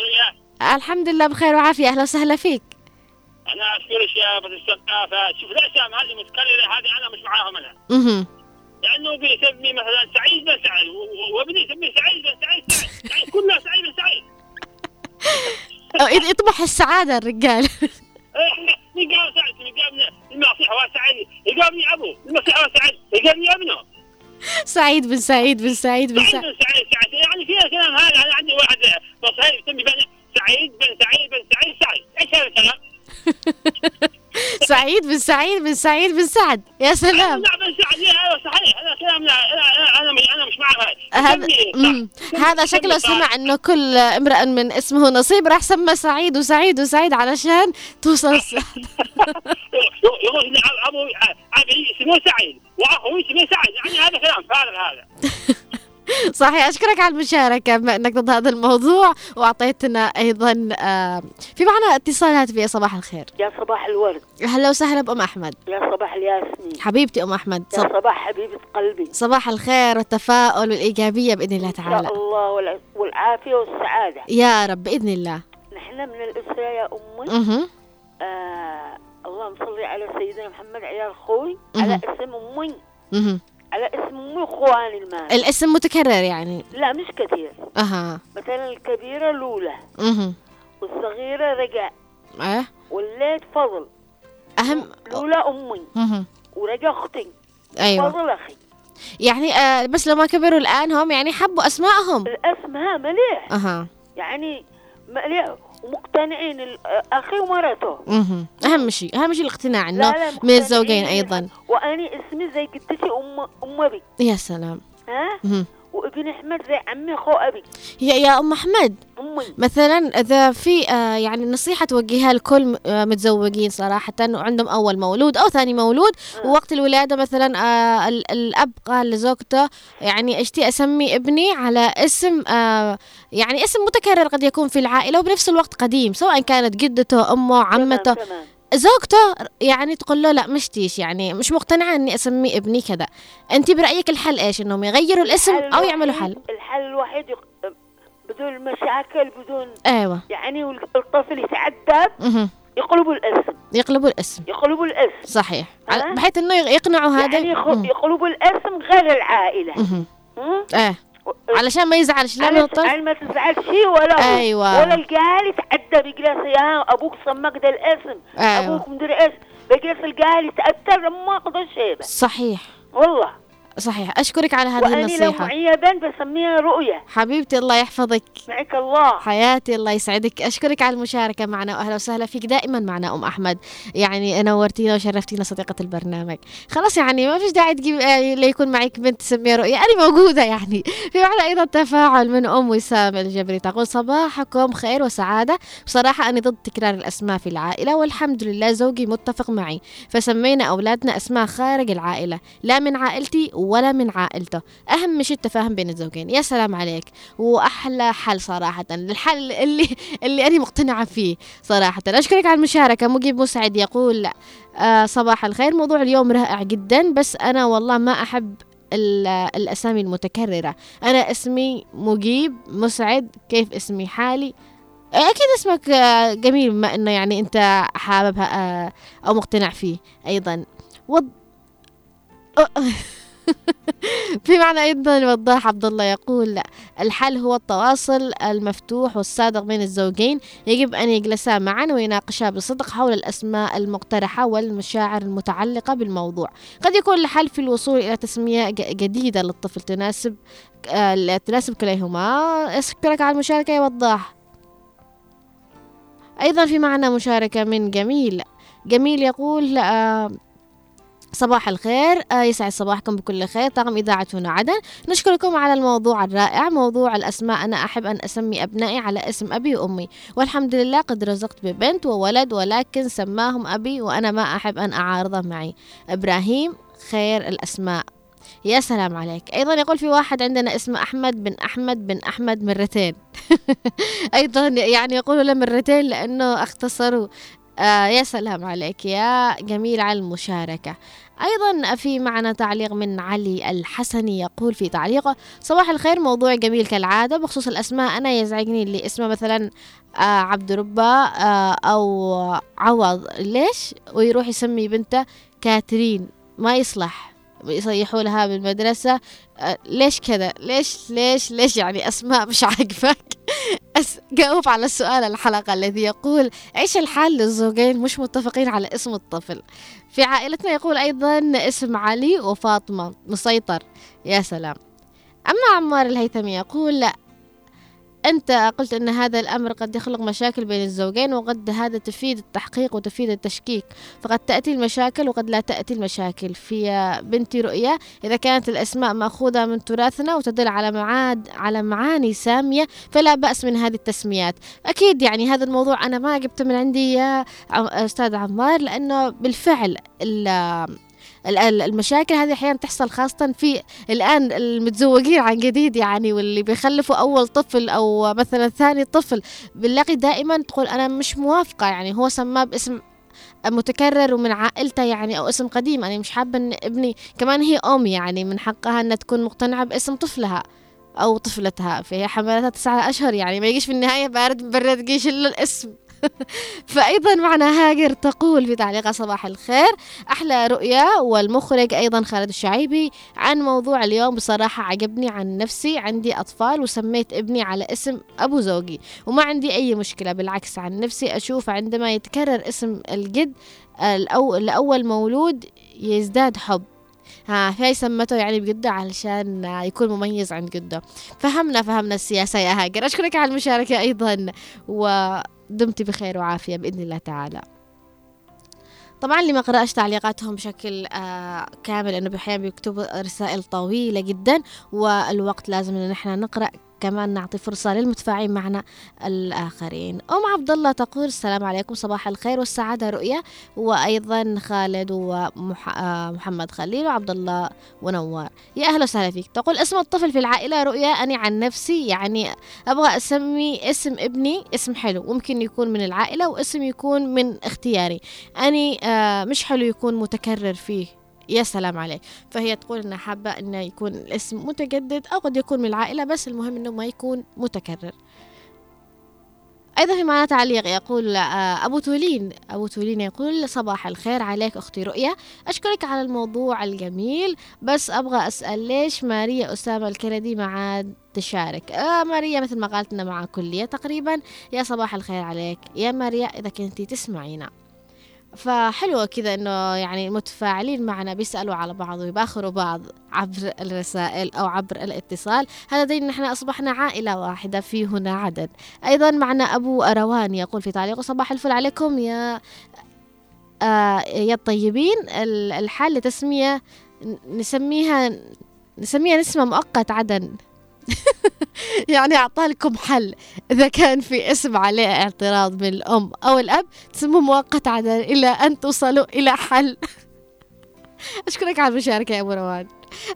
رؤيا؟ الحمد لله بخير وعافية. أهلا وسهلا فيك. أنا أشكرك يا أبو السقافة. شوف الاسامي هذه المتكرره هذه؟ أنا مش معاهم أنا. مهم. لأنه بيسمي مثلا سعيد بن و- وابني يسميه سعيد بن سعيد سعيد, سعيد كلها سعيد بن سعيد. يطمح السعادة الرجال. قال سعد قال المسيح هو سعيد يقابلني ابوه المسيح هو سعيد يقابلني ابنه سعيد بن سعيد بن سعيد بن سعيد. سعيد بن سعيد. سعيد يعني فيها كلام هذا أنا عندي واحد مصري يسمي بن سعيد بن سعيد بن سعيد سعيد إيش هذا الكلام؟ سعيد بن سعيد بن سعيد بن سعد. يا سلام. لا بن صحيح هذا كلام لا أنا أنا مش أنا مش معه. هذا شكله. سمع إنه كل امرأ من اسمه نصيب راح سمى سعيد وسعيد وسعيد علشان توصل السعادة. يقول- ابو سعيد. واخوي اسمه سعد يعني هذا كلام فارغ هذا. صحيح أشكرك على المشاركة بما أنك ضد هذا الموضوع وأعطيتنا أيضا آه، في معنا اتصال هاتفي يا صباح الخير. يا صباح الورد. أهلا وسهلا بأم أحمد. يا صباح الياسمين. حبيبتي أم أحمد يا صب... صباح حبيبة قلبي. صباح الخير والتفاؤل والإيجابية بإذن الله إن تعالى. شاء الله والع- والعافية والسعادة. يا رب بإذن الله. نحن من الأسرة يا أمي. أها آه اللهم صل على سيدنا محمد عيال خوي مهم. على اسم أمي. أها على اسم أمي وإخواني المال. الاسم متكرر يعني. لا مش كثير. أها. مثلا الكبيرة لولة أها. والصغيرة رجاء. آه والليت فضل. أهم. لولة أمي. أها. ورجاء أختي. أيوه. فضل أخي. يعني آه بس لو ما كبروا الآن هم يعني حبوا اسمائهم الأسماء مليح. أها. يعني مليح. ومقتنعين ال- أخي ومرته أها أهم شيء أهم شيء الاقتناع لا إنه من مقتنعين الزوجين. أيضا. وأني اسمي زي جدتي أم أم أبي يا سلام. ها. وابن أحمد زي عمي أخو أبي. يا يا أم أحمد. أمي. مثلا إذا في آه يعني نصيحة توجهها لكل آه متزوجين صراحة وعندهم أول مولود أو ثاني مولود ووقت الولادة مثلا آه ال- الأب قال لزوجته يعني اشتي أسمي ابني على اسم يعني اسم متكرر قد يكون في العائلة وبنفس الوقت قديم سواء كانت جدته أمه عمته. تمام تمام. زوجته يعني تقول له لا مشتيش يعني مش مقتنعة إني أسمي ابني كذا. أنت برأيك الحل إيش؟ إنهم يغيروا الاسم أو يعملوا حل؟ الحل الوحيد يق- بدون مشاكل بدون أيوه. يعني والطفل يتعذب. يقلبوا الاسم. يقلبوا الاسم. يقلبوا الاسم. صحيح؟ على- بحيث إنه يق- يقنعوا هذا يعني. يقلبوا الاسم غير العائلة. مهم. علشان ما يزعلش لا من الطرف ما تزعل شيء ولا. أيوة. ولا القال يتعدى بيجلس يا أبوك سماك ده الاسم أيوة. أبوك مدري إيش بيجلس القال يتاثر لما اخذ شيبه صحيح والله صحيح. أشكرك على هذه وأني لو النصيحة. معي بنت بسميها رؤية. حبيبتي الله يحفظك. معك الله. حياتي الله يسعدك. أشكرك على المشاركة معنا واهلا وسهلا فيك. دائما معنا أم أحمد. يعني نورتينا وشرفتينا صديقة البرنامج. خلاص يعني ما فيش داعي تجيب آه، ليكون معك بنت تسميها رؤيا أنا موجودة يعني. في معنا أيضا تفاعل من أم وسام الجبري. تقول صباحكم خير وسعادة. بصراحة أنا ضد تكرار الأسماء في العائلة والحمد لله زوجي متفق معي. فسمينا أولادنا أسماء خارج العائلة لا من عائلتي ولا من عائلته. أهم شيء التفاهم بين الزوجين. يا سلام عليك. وأحلى حل صراحة. الحل اللي اللي أنا مقتنعة فيه صراحة. أشكرك على المشاركة. مجيب مسعد يقول آه صباح الخير. موضوع اليوم رائع جدا بس أنا والله ما أحب ال- الأسامي المتكررة. أنا اسمي مجيب مسعد. كيف اسمي؟ حالي. أكيد اسمك آه، جميل بما إنه يعني أنت حاببها آه، أو مقتنع فيه أيضا. وض... في معنى أيضا وضاح عبد الله يقول الحل هو التواصل المفتوح والصادق بين الزوجين. يجب أن يجلسا معا ويناقشا بصدق حول الأسماء المقترحة والمشاعر المتعلقة بالموضوع. قد يكون الحل في الوصول إلى تسمية ج- جديدة للطفل تناسب آه، تناسب كليهما. أشكرك على المشاركة يا وضاح. أيضا في معنا مشاركة من جميل. جميل يقول آه صباح الخير. آه يسعد صباحكم بكل خير. طاقم إذاعة هنا عدن. نشكركم على الموضوع الرائع موضوع الأسماء. أنا أحب أن أسمي أبنائي على اسم أبي وأمي. والحمد لله قد رزقت ببنت وولد ولكن سماهم أبي وأنا ما أحب أن أعارضه معي. إبراهيم خير الأسماء. يا سلام عليك. أيضا يقول في واحد عندنا اسمه أحمد بن أحمد بن أحمد مرتين. أيضا يعني يقولوا له مرتين لأنه اختصروا آه يا سلام عليك يا جميل على المشاركة. أيضا في معنا تعليق من علي الحسني يقول في تعليقه صباح الخير موضوع جميل كالعادة بخصوص الأسماء أنا يزعجني اللي اسمه مثلا آه عبد ربة آه أو عوض ليش؟ ويروح يسمي بنته كاترين ما يصلح. يصيحوا لها بالمدرسة آه ليش كذا ليش ليش ليش يعني أسماء مش عاجبك. جاوب على سؤال الحلقة الذي يقول إيش الحال للزوجين مش متفقين على اسم الطفل. في عائلتنا يقول أيضا اسم علي وفاطمة مسيطر. يا سلام. أما عمار الهيثمي يقول لا أنت قلت أن هذا الأمر قد يخلق مشاكل بين الزوجين وقد هذا تفيد التحقيق وتفيد التشكيك. فقد تأتي المشاكل وقد لا تأتي المشاكل. في بنتي رؤيا إذا كانت الأسماء مأخوذة من تراثنا وتدل على معاد على معاني سامية فلا بأس من هذه التسميات. أكيد يعني هذا الموضوع أنا ما جبته من عندي يا أستاذ عمار لأنه بالفعل المشاكل هذه أحيانا تحصل خاصة في الآن المتزوجين عن جديد يعني واللي بيخلفوا أول طفل أو مثلا ثاني طفل بنلاقي دائما تقول أنا مش موافقة يعني هو سماه باسم متكرر ومن عائلته يعني أو اسم قديم أنا مش حابة إن ابني كمان هي أم يعني من حقها إنها تكون مقتنعة باسم طفلها أو طفلتها فهي حملتها تسعة أشهر يعني ما يجيش في النهاية بارد برد جيش إلا الاسم. فأيضا معنا هاجر تقول في تعليق صباح الخير أحلى رؤية والمخرج أيضا خالد الشعيبي عن موضوع اليوم. بصراحة عجبني عن نفسي عندي أطفال وسميت ابني على اسم أبو زوجي وما عندي أي مشكلة بالعكس عن نفسي أشوف عندما يتكرر اسم الجد الأو... لأول مولود يزداد حب. ها هاي سمته يعني بجدة علشان يكون مميز عند جدة. فهمنا فهمنا السياسة يا هاجر. أشكرك على المشاركة أيضا ودمت بخير وعافية بإذن الله تعالى. طبعا اللي ما قرأش تعليقاتهم بشكل آه كامل لأنه أحيانا بيكتبوا رسائل طويلة جدا والوقت لازم إن إحنا نقرأ كمان نعطي فرصة للمتفاعلين معنا الآخرين. أم عبد الله تقول السلام عليكم صباح الخير والسعادة رؤية وأيضا خالد ومحمد خليل وعبد الله ونوار. يا أهلا وسهلا فيك. تقول اسم الطفل في العائلة رؤية أنا عن نفسي يعني أبغى أسمي اسم ابني اسم حلو. ممكن يكون من العائلة واسم يكون من اختياري. أني آه، مش حلو يكون متكرر فيه. يا سلام عليك. فهي تقول إنها حابة انه يكون الاسم متجدد أو قد يكون من العائلة بس المهم إنه ما يكون متكرر. أيضا في معنا تعليق يقول آه، أبو تولين. أبو تولين يقول صباح الخير عليك أختي رؤية أشكرك على الموضوع الجميل بس أبغى أسأل ليش ماريا أسامة الكندي ما عاد تشارك؟ آه ماريا مثل ما قالتنا مع كلية تقريبا. يا صباح الخير عليك. يا ماريا إذا كنتي تسمعينا. فحلوة كذا إنه يعني متفاعلين معنا بيسألوا على بعض ويباخروا بعض عبر الرسائل أو عبر الاتصال. هذا دليل إن إحنا أصبحنا عائلة واحدة في هنا عدد أيضا معنا أبو أروان يقول في تعليقه صباح الفل عليكم يا آه يا الطيبين. الحال لتسمية نسميها نسميها نسمة مؤقت عدن. يعني أعطى لكم حل. إذا كان في اسم عليه اعتراض من الأم أو الأب تسموه مؤقت عدن إلى أن توصلوا إلى حل. أشكرك على المشاركة يا أبو روان.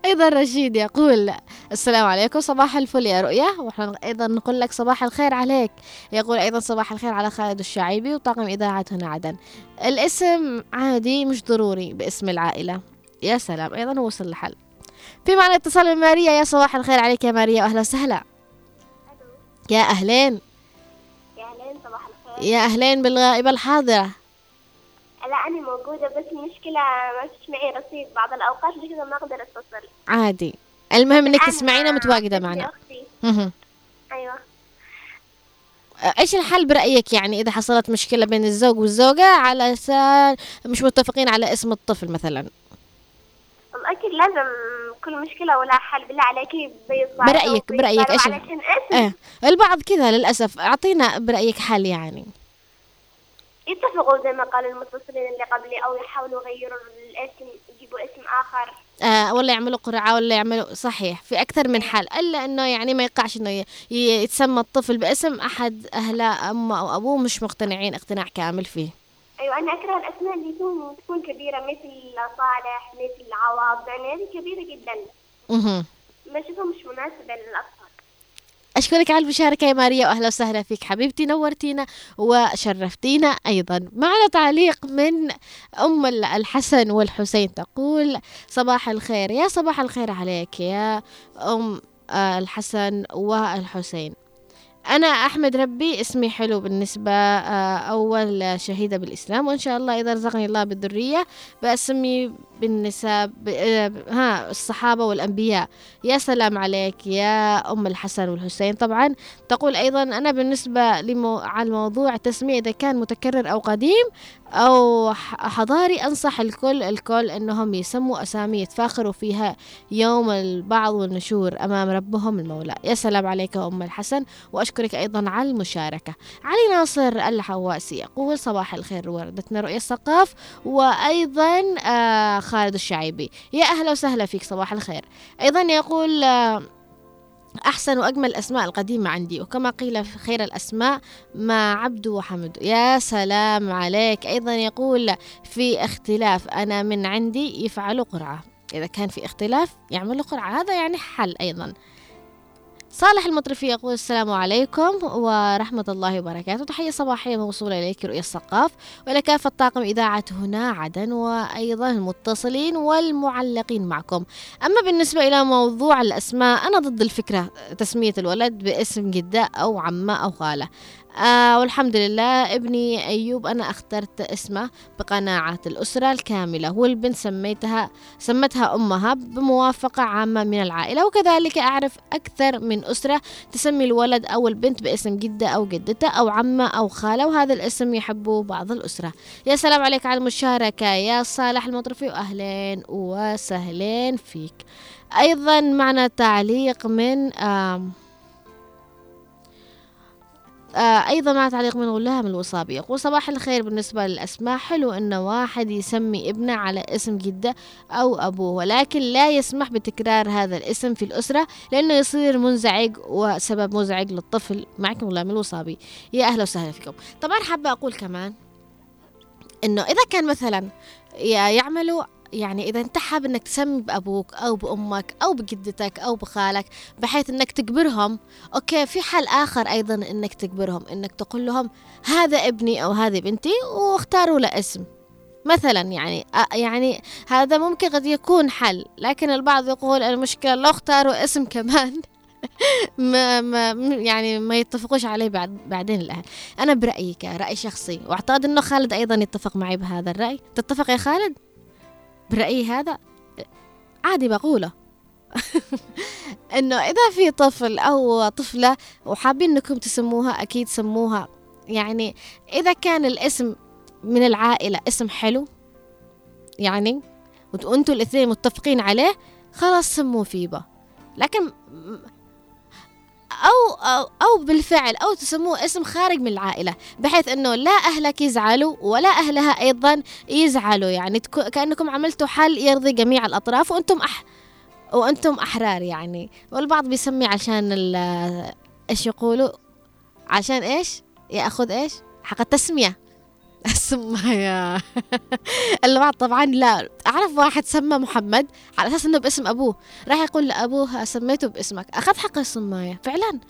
أيضا رشيد يقول السلام عليكم صباح الفل يا رؤية ونحن أيضا نقول لك صباح الخير عليك. يقول أيضا صباح الخير على خالد الشعيبي وطاقم إذاعة هنا عدن. الاسم عادي مش ضروري باسم العائلة. يا سلام. أيضا وصل الحل في معنا اتصال من ماريا يا صباح الخير عليك يا ماريا واهلا وسهلا. يا أهلين. يا أهلين صباح الخير. يا أهلين بالغائبة الحاضرة. لا أنا موجودة بس المشكلة ما فيش معي رصيد بعض الأوقات كذا ما أقدر أتصل. عادي. المهم إنك تسمعينا متواجدة معنا. أيوة. إيش الحل برأيك يعني إذا حصلت مشكلة بين الزوج والزوجة على مش متفقين على اسم الطفل مثلا؟ أكيد لازم كل مشكلة ولا حل بالله عليكي بيصبر برأيك برأيك إيش آه. البعض كذا للأسف أعطينا برأيك حل يعني. يتفقوا زي ما قال المتصلين اللي قبلي أو يحاولوا يغيروا الاسم يجيبوا اسم آخر. آه ولا يعملوا قرعة ولا يعملوا صحيح في أكثر من حل. إلا إنه يعني ما يقعش إنه يتسمى الطفل باسم أحد أهله أمه أو أبوه مش مقتنعين اقتناع كامل فيه. أيوه أنا أكره الأسماء اللي تكون تكون كبيرة مثل صالح مثل عوض يعني هذه كبيرة جدا. أها بشوفها مش مناسبة للأطفال. أشكرك على المشاركة يا ماريا وأهلا وسهلا فيك حبيبتي نورتينا وشرفتينا أيضا. معنا تعليق من أم الحسن والحسين تقول صباح الخير. يا صباح الخير عليك يا أم الحسن والحسين. أنا أحمد ربي اسمي حلو بالنسبة أول شهيدة بالإسلام وإن شاء الله إذا رزقني الله بالذرية بأسمي بالنساء ب- آه، ها الصحابة والأنبياء. يا سلام عليك يا أم الحسن والحسين. طبعا تقول أيضا أنا بالنسبة لمو على الموضوع التسمية إذا كان متكرر أو قديم أو حضاري أنصح الكل الكل أنهم يسموا أسامي يتفاخروا فيها يوم البعض والنشور أمام ربهم المولى. يا سلام عليك أم الحسن. وأشكرك أيضا على المشاركة. علي ناصر الحواسي يقول صباح الخير وردتنا رؤية الثقاف. وأيضا آه خالد الشعيبي. يا أهلا وسهلا فيك صباح الخير. أيضا يقول آه أحسن وأجمل الأسماء القديمة عندي وكما قيل خير الأسماء ما عبد وحمد. يا سلام عليك. أيضا يقول في اختلاف أنا من عندي يفعلوا قرعة. إذا كان في اختلاف يعملوا قرعة. هذا يعني حل أيضا. صالح المطرفي يقول السلام عليكم ورحمة الله وبركاته. تحية صباحية موصولة إليك رؤية الثقاف ولكافة طاقم إذاعة هنا عدن وأيضا المتصلين والمعلقين معكم. أما بالنسبة إلى موضوع الأسماء أنا ضد الفكرة تسمية الولد باسم جدة أو عمة أو خالة. آه والحمد لله. ابني أيوب أنا أخترت اسمه بقناعة الأسرة الكاملة والبنت سميتها سمتها أمها بموافقة عامة من العائلة وكذلك أعرف أكثر من أسرة تسمي الولد أو البنت باسم جدة أو جدته أو عمة أو خالة وهذا الاسم يحبه بعض الأسرة. يا سلام عليك على المشاركة يا صالح المطرفي وأهلين وسهلين فيك. أيضا معنا تعليق من آه أيضا مع تعليق من غلام الوصابي يقول صباح الخير بالنسبة للأسماء. حلو أن واحد يسمي ابنه على اسم جدة أو أبوه ولكن لا يسمح بتكرار هذا الاسم في الأسرة لأنه يصير منزعج وسبب مزعج للطفل معكم غلام الوصابي. يا أهلا وسهلا فيكم. طبعا حابة أقول كمان إنه إذا كان مثلا يعملوا يعني إذا أنت حابب إنك تسمي بأبوك أو بأمك أو بجدتك أو بخالك بحيث إنك تجبرهم أوكي في حل آخر أيضا إنك تجبرهم إنك تقول لهم هذا ابني أو هذه بنتي واختاروا له اسم. مثلا يعني يعني هذا ممكن قد يكون حل لكن البعض يقول المشكلة لو اختاروا اسم كمان ما ما يعني ما يتفقوش عليه بعد بعدين الاهل أنا برأيي كرأي شخصي واعتقد إنه خالد أيضا يتفق معي بهذا الرأي. تتفق يا خالد؟ برأيي هذا عادي بقوله. إنه إذا في طفل أو طفلة وحابين إنكم تسموها أكيد سموها. يعني إذا كان الاسم من العائلة اسم حلو يعني وأنتوا الإثنين متفقين عليه خلاص سموه فيبا. لكن أو, أو أو بالفعل أو تسموه اسم خارج من العائلة بحيث أنه لا أهلك يزعلوا ولا أهلها أيضا يزعلوا. يعني كأنكم عملتوا حل يرضي جميع الأطراف وأنتم أح وأنتم أحرار يعني. والبعض بيسمي عشان إيش يقولوا؟ عشان إيش؟ يأخذ إيش؟ حق التسمية. السماية البعض طبعا لا. أعرف واحد سمى محمد على أساس إنه باسم أبوه. راح يقول لأبوه سميته باسمك. أخذ حق السماية. فعلا.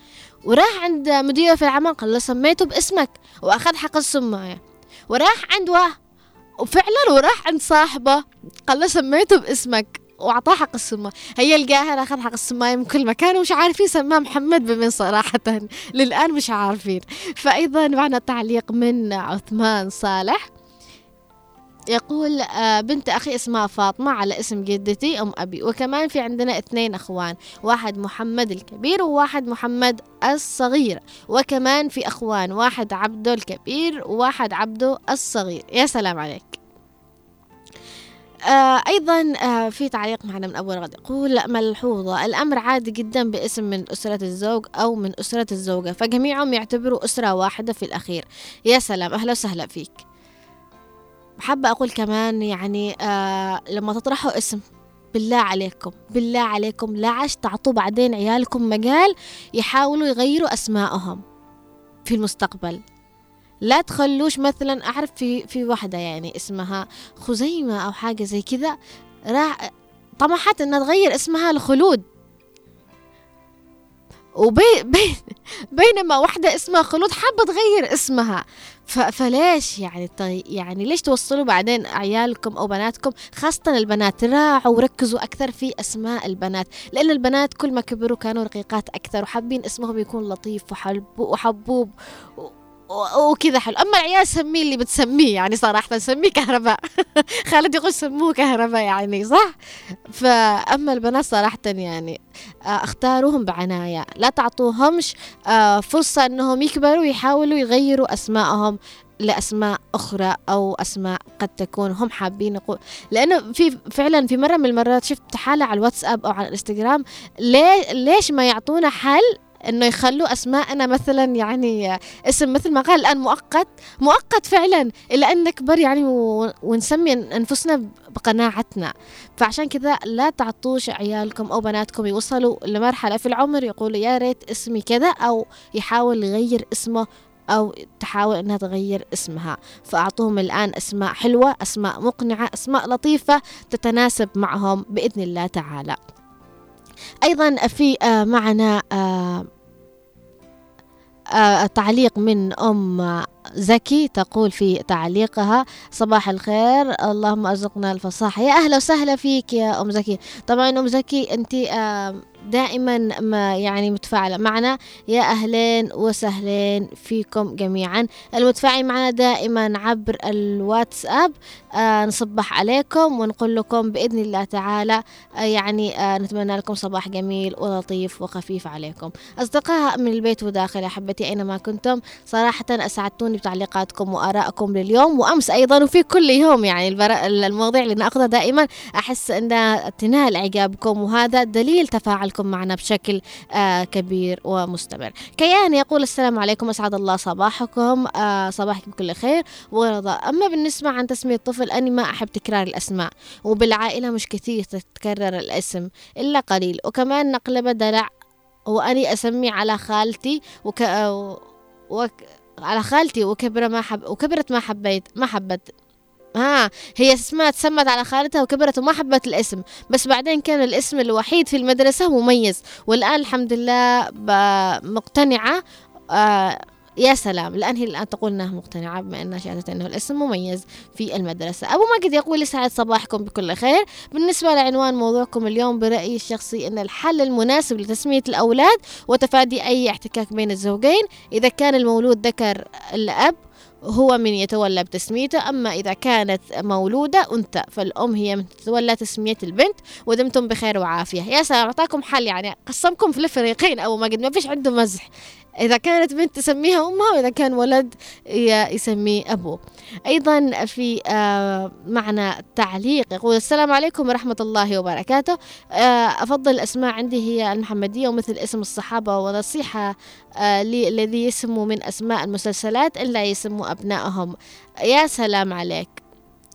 وراح عند مديره في العمل قال له سميته باسمك. وأخذ حق السماية. وراح عند وفعلا وراح عند صاحبه قال له سميته باسمك. وأعطاه حق السماية هي القاهرة أخذ حق السماية من كل مكان ومش عارفين سماه محمد بمن صراحة. للآن مش عارفين. فأيضا معنا تعليق من عثمان صالح. يقول آه، بنت أخي اسمها فاطمة على اسم جدتي أم أبي. وكمان في عندنا اثنين أخوان واحد محمد الكبير وواحد محمد الصغير. وكمان في أخوان واحد عبده الكبير وواحد عبده الصغير. يا سلام عليك. أيضا آه في تعليق معنا من أبو رغد. يقول ملحوظة. الأمر عادي جدا باسم من أسرة الزوج أو من أسرة الزوجة فجميعهم يعتبروا أسرة واحدة في الأخير. يا سلام أهلا وسهلا فيك. حابة أقول كمان يعني آه لما تطرحوا اسم بالله عليكم بالله عليكم لا عش تعطوا بعدين عيالكم مجال يحاولوا يغيروا أسمائهم في المستقبل. لا تخلوش مثلا أعرف في في واحدة يعني اسمها خزيمة أو حاجة زي كذا راح طمحت إنها تغير اسمها لخلود وبي بين بينما واحدة اسمها خلود حابة تغير اسمها. فليش يعني طي... يعني ليش توصلوا بعدين عيالكم أو بناتكم خاصة البنات راعوا وركزوا أكثر في أسماء البنات لأن البنات كل ما كبروا كانوا رقيقات أكثر وحابين اسمهم يكون لطيف. وحبوب و... و- وكذا حلو. أما العيال سميه اللي بتسميه يعني صراحة سميه كهرباء. خالد يقول سموه كهرباء يعني صح؟ فاما البنات صراحة يعني آه، أختاروهم بعناية. لا تعطوهمش آه، فرصة إنهم يكبروا ويحاولوا يغيروا اسمائهم لأسماء أخرى أو أسماء قد تكون هم حابين يقول لأنه في فعلا في مرة من المرات شفت حالة على الواتساب أو على الإنستغرام ليه ليش ما يعطونا حل إنه يخلوا أسماءنا مثلا يعني اسم مثل ما قال الآن مؤقت مؤقت فعلا إلى إن نكبر يعني ونسمي أنفسنا بقناعتنا. فعشان كذا لا تعطوش عيالكم أو بناتكم يوصلوا لمرحلة في العمر يقولوا يا ريت اسمي كذا أو يحاول يغير اسمه أو تحاول أنها تغير اسمها. فأعطوهم الآن أسماء حلوة أسماء مقنعة أسماء لطيفة تتناسب معهم بإذن الله تعالى. أيضا في آه، معنا آه، تعليق من أم زكي تقول في تعليقها صباح الخير اللهم أرزقنا الفصاحة. يا أهلا وسهلا فيك يا أم زكي. طبعا أم زكي أنت آه، دائما ما يعني متفاعلة. معنا يا أهلين وسهلين فيكم جميعا. المتفاعل معنا دائما عبر الواتساب. آه نصبح عليكم ونقول لكم بإذن الله تعالى آه يعني آه نتمنى لكم صباح جميل ولطيف وخفيف عليكم. أصدقاء من البيت وداخل أحبتي أينما كنتم صراحة أسعدتوني بتعليقاتكم وآرائكم لليوم وأمس أيضا وفي كل يوم يعني المواضيع اللي نأخذها دائما. أحس أنها تنال إعجابكم وهذا دليل تفاعلكم. معنا بشكل آه كبير ومستمر. كيان يقول السلام عليكم أسعد الله صباحكم آه صباحكم بكل خير. ورضا أما بالنسبة عن تسمية الطفل أني ما أحب تكرار الأسماء وبالعائلة مش كثير تتكرر الاسم إلا قليل. وكمان نقلبه دلع وأني أسمي على خالتي وك... وك... على خالتي وكبر ما حب وكبرت ما حبيت ما حبت. ها هي اسمها تسمت على خالتها وكبرت وما حبت الاسم بس بعدين كان الاسم الوحيد في المدرسة مميز. والآن الحمد لله مقتنعة آه يا سلام. الآن هي الآن تقول أنها مقتنعة بما أنها شهدت أنه الاسم مميز في المدرسة. أبو ماجد يقول يسعد صباحكم بكل خير. بالنسبة لعنوان موضوعكم اليوم برأيي الشخصي أن الحل المناسب لتسمية الأولاد وتفادي أي احتكاك بين الزوجين. إذا كان المولود ذكر الأب هو من يتولى بتسميته أما إذا كانت مولودة أنثى فالأم هي من تتولى تسمية البنت ودمتم بخير وعافية. يا سلام أعطاكم حل يعني قسمكم في الفريقين أو ما قد ما فيش عنده مزح. إذا كانت بنت تسميها أمها وإذا كان ولد يسميه أبوه. أيضا في آه، معنا تعليق. يقول السلام عليكم ورحمة الله وبركاته. آه، أفضل الأسماء عندي هي المحمدية ومثل اسم الصحابة ونصيحة آه، لي الذي يسموا من أسماء المسلسلات إلا يسموا أبنائهم. يا سلام عليك.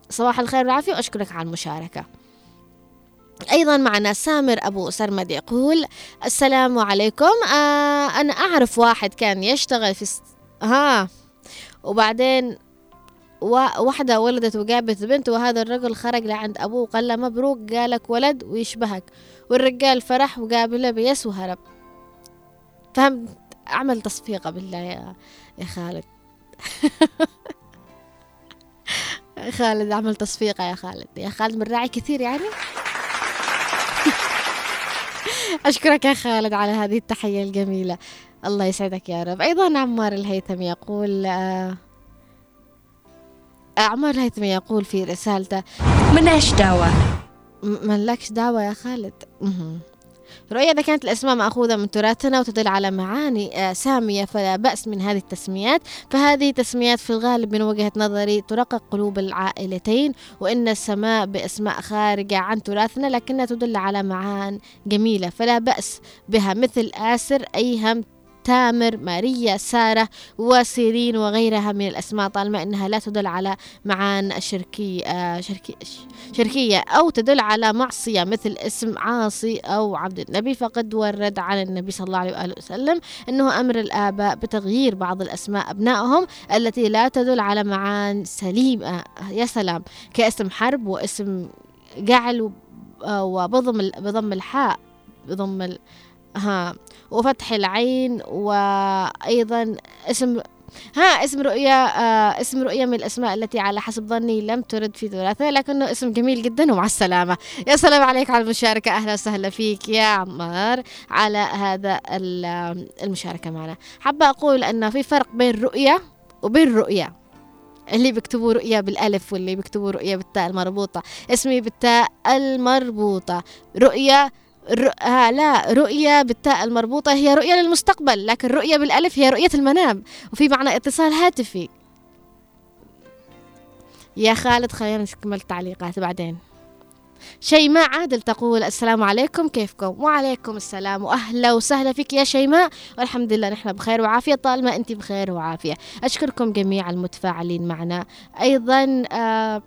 صباح الخير والعافية وأشكرك على المشاركة. أيضا معنا سامر أبو سرمد يقول السلام عليكم. آه أنا أعرف واحد كان يشتغل في س... ها وبعدين واحدة ولدت وجابت بنت وهذا الرجل خرج لعند أبوه وقال له مبروك جالك ولد ويشبهك. والرجال فرح وقابله بيس وهرب. فهمت؟ أعمل تصفيقة بالله يا يا خالد. خالد أعمل تصفيقة يا خالد. يا خالد من راعي كثير يعني؟ أشكرك يا خالد على هذه التحية الجميلة. الله يسعدك يا رب. أيضا عمار الهيثم يقول آه، عمار الهيثم يقول في رسالته ملهاش دعوة. ملكش دعوة يا خالد. مهم. رؤيا إذا كانت الأسماء مأخوذة من تراثنا وتدل على معاني آه، سامية فلا بأس من هذه التسميات. فهذه تسميات في الغالب من وجهة نظري ترقق قلوب العائلتين وإن السماء بأسماء خارجة عن تراثنا لكنها تدل على معان جميلة. فلا بأس بها. مثل آسر أيهم تامر ماريا سارة وسيرين وغيرها من الأسماء طالما أنها لا تدل على معان شركي آه شركي شركية أو تدل على معصية مثل اسم عاصي أو عبد النبي فقد ورد عن النبي صلى الله عليه وآله وسلم أنه أمر الآباء بتغيير بعض الأسماء أبنائهم التي لا تدل على معان سليمة يا سلام كاسم حرب واسم جعل آه، وبضم بضم الحاء بضم. ها وفتح العين وأيضا اسم ها اسم رؤيا آه اسم رؤيا من الأسماء التي على حسب ظني لم ترد في ثلاثة لكنه اسم جميل جدا ومع السلامة. يا سلام عليك على المشاركة. أهلا وسهلا فيك يا عمار على هذا ال- المشاركة معنا. حابة أقول أن في فرق بين رؤيا وبين رؤيا. اللي بيكتبوا رؤيا بالألف واللي بيكتبوا رؤيا بالتاء المربوطة. اسمي بالتاء المربوطة. رؤيا لا رؤية بالتاء المربوطة هي رؤية للمستقبل لكن رؤية بالألف هي رؤية المنام وفي معنى اتصال هاتفي. يا خالد خلينا نكمل التعليقات بعدين. شيماء عادل تقول السلام عليكم كيفكم؟ وعليكم السلام وأهلا وسهلا فيك يا شيماء. والحمد لله نحن بخير وعافية طالما انت بخير وعافية. أشكركم جميع المتفاعلين معنا. أيضا آه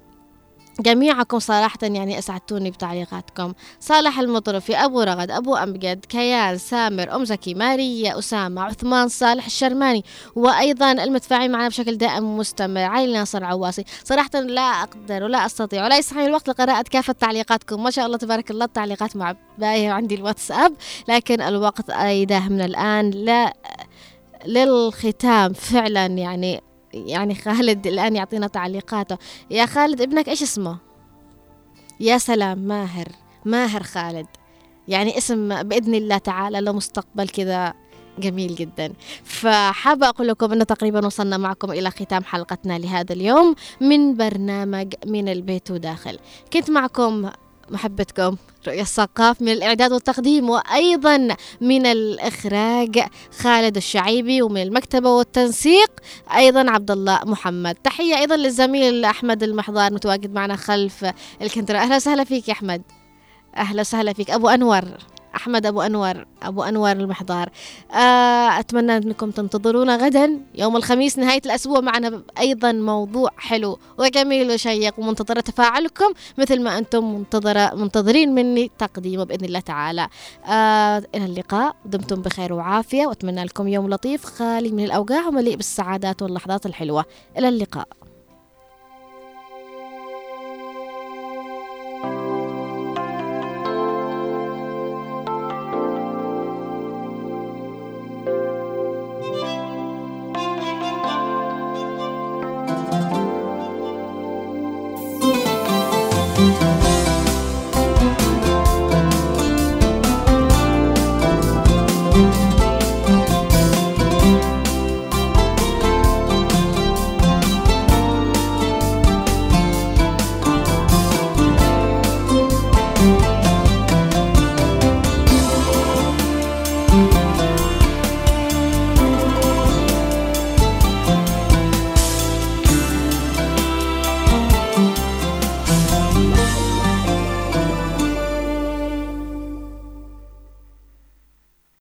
جميعكم صراحة يعني أسعدتوني بتعليقاتكم. صالح المطرفي أبو رغد أبو أمجد كيان سامر أم زكي ماريا أسامة عثمان صالح الشرماني وأيضا المتفاعلين معنا بشكل دائم مستمر علي ناصر عواسي صراحة لا أقدر ولا أستطيع ولا يسعني الوقت لقراءة كافة تعليقاتكم. ما شاء الله تبارك الله التعليقات مع باية عندي الواتساب لكن الوقت أيده من الآن لا للختام. فعلا يعني يعني خالد الآن يعطينا تعليقاته. يا خالد ابنك إيش اسمه؟ يا سلام ماهر ماهر خالد. يعني اسم بإذن الله تعالى له مستقبل كذا جميل جدا. فحابة أقول لكم أنه تقريبا وصلنا معكم إلى ختام حلقتنا لهذا اليوم من برنامج من البيت وداخل. كنت معكم محبتكم رؤية الثقاف من الإعداد والتقديم وأيضا من الإخراج خالد الشعيبي ومن المكتبة والتنسيق أيضا عبد الله محمد. تحية أيضا للزميل أحمد المحضار متواجد معنا خلف الكنترول. أهلا وسهلا فيك يا أحمد. أهلا وسهلا فيك. أبو أنور. أحمد أبو أنور أبو أنور المحضار. آه أتمنى أنكم تنتظرونا غدا. يوم الخميس نهاية الأسبوع معنا أيضا موضوع حلو وجميل وشيق ومنتظرة تفاعلكم مثل ما أنتم منتظرة منتظرين مني تقديمه بإذن الله تعالى. آه إلى اللقاء. دمتم بخير وعافية وأتمنى لكم يوم لطيف خالي من الأوجاع ومليء بالسعادات واللحظات الحلوة. إلى اللقاء.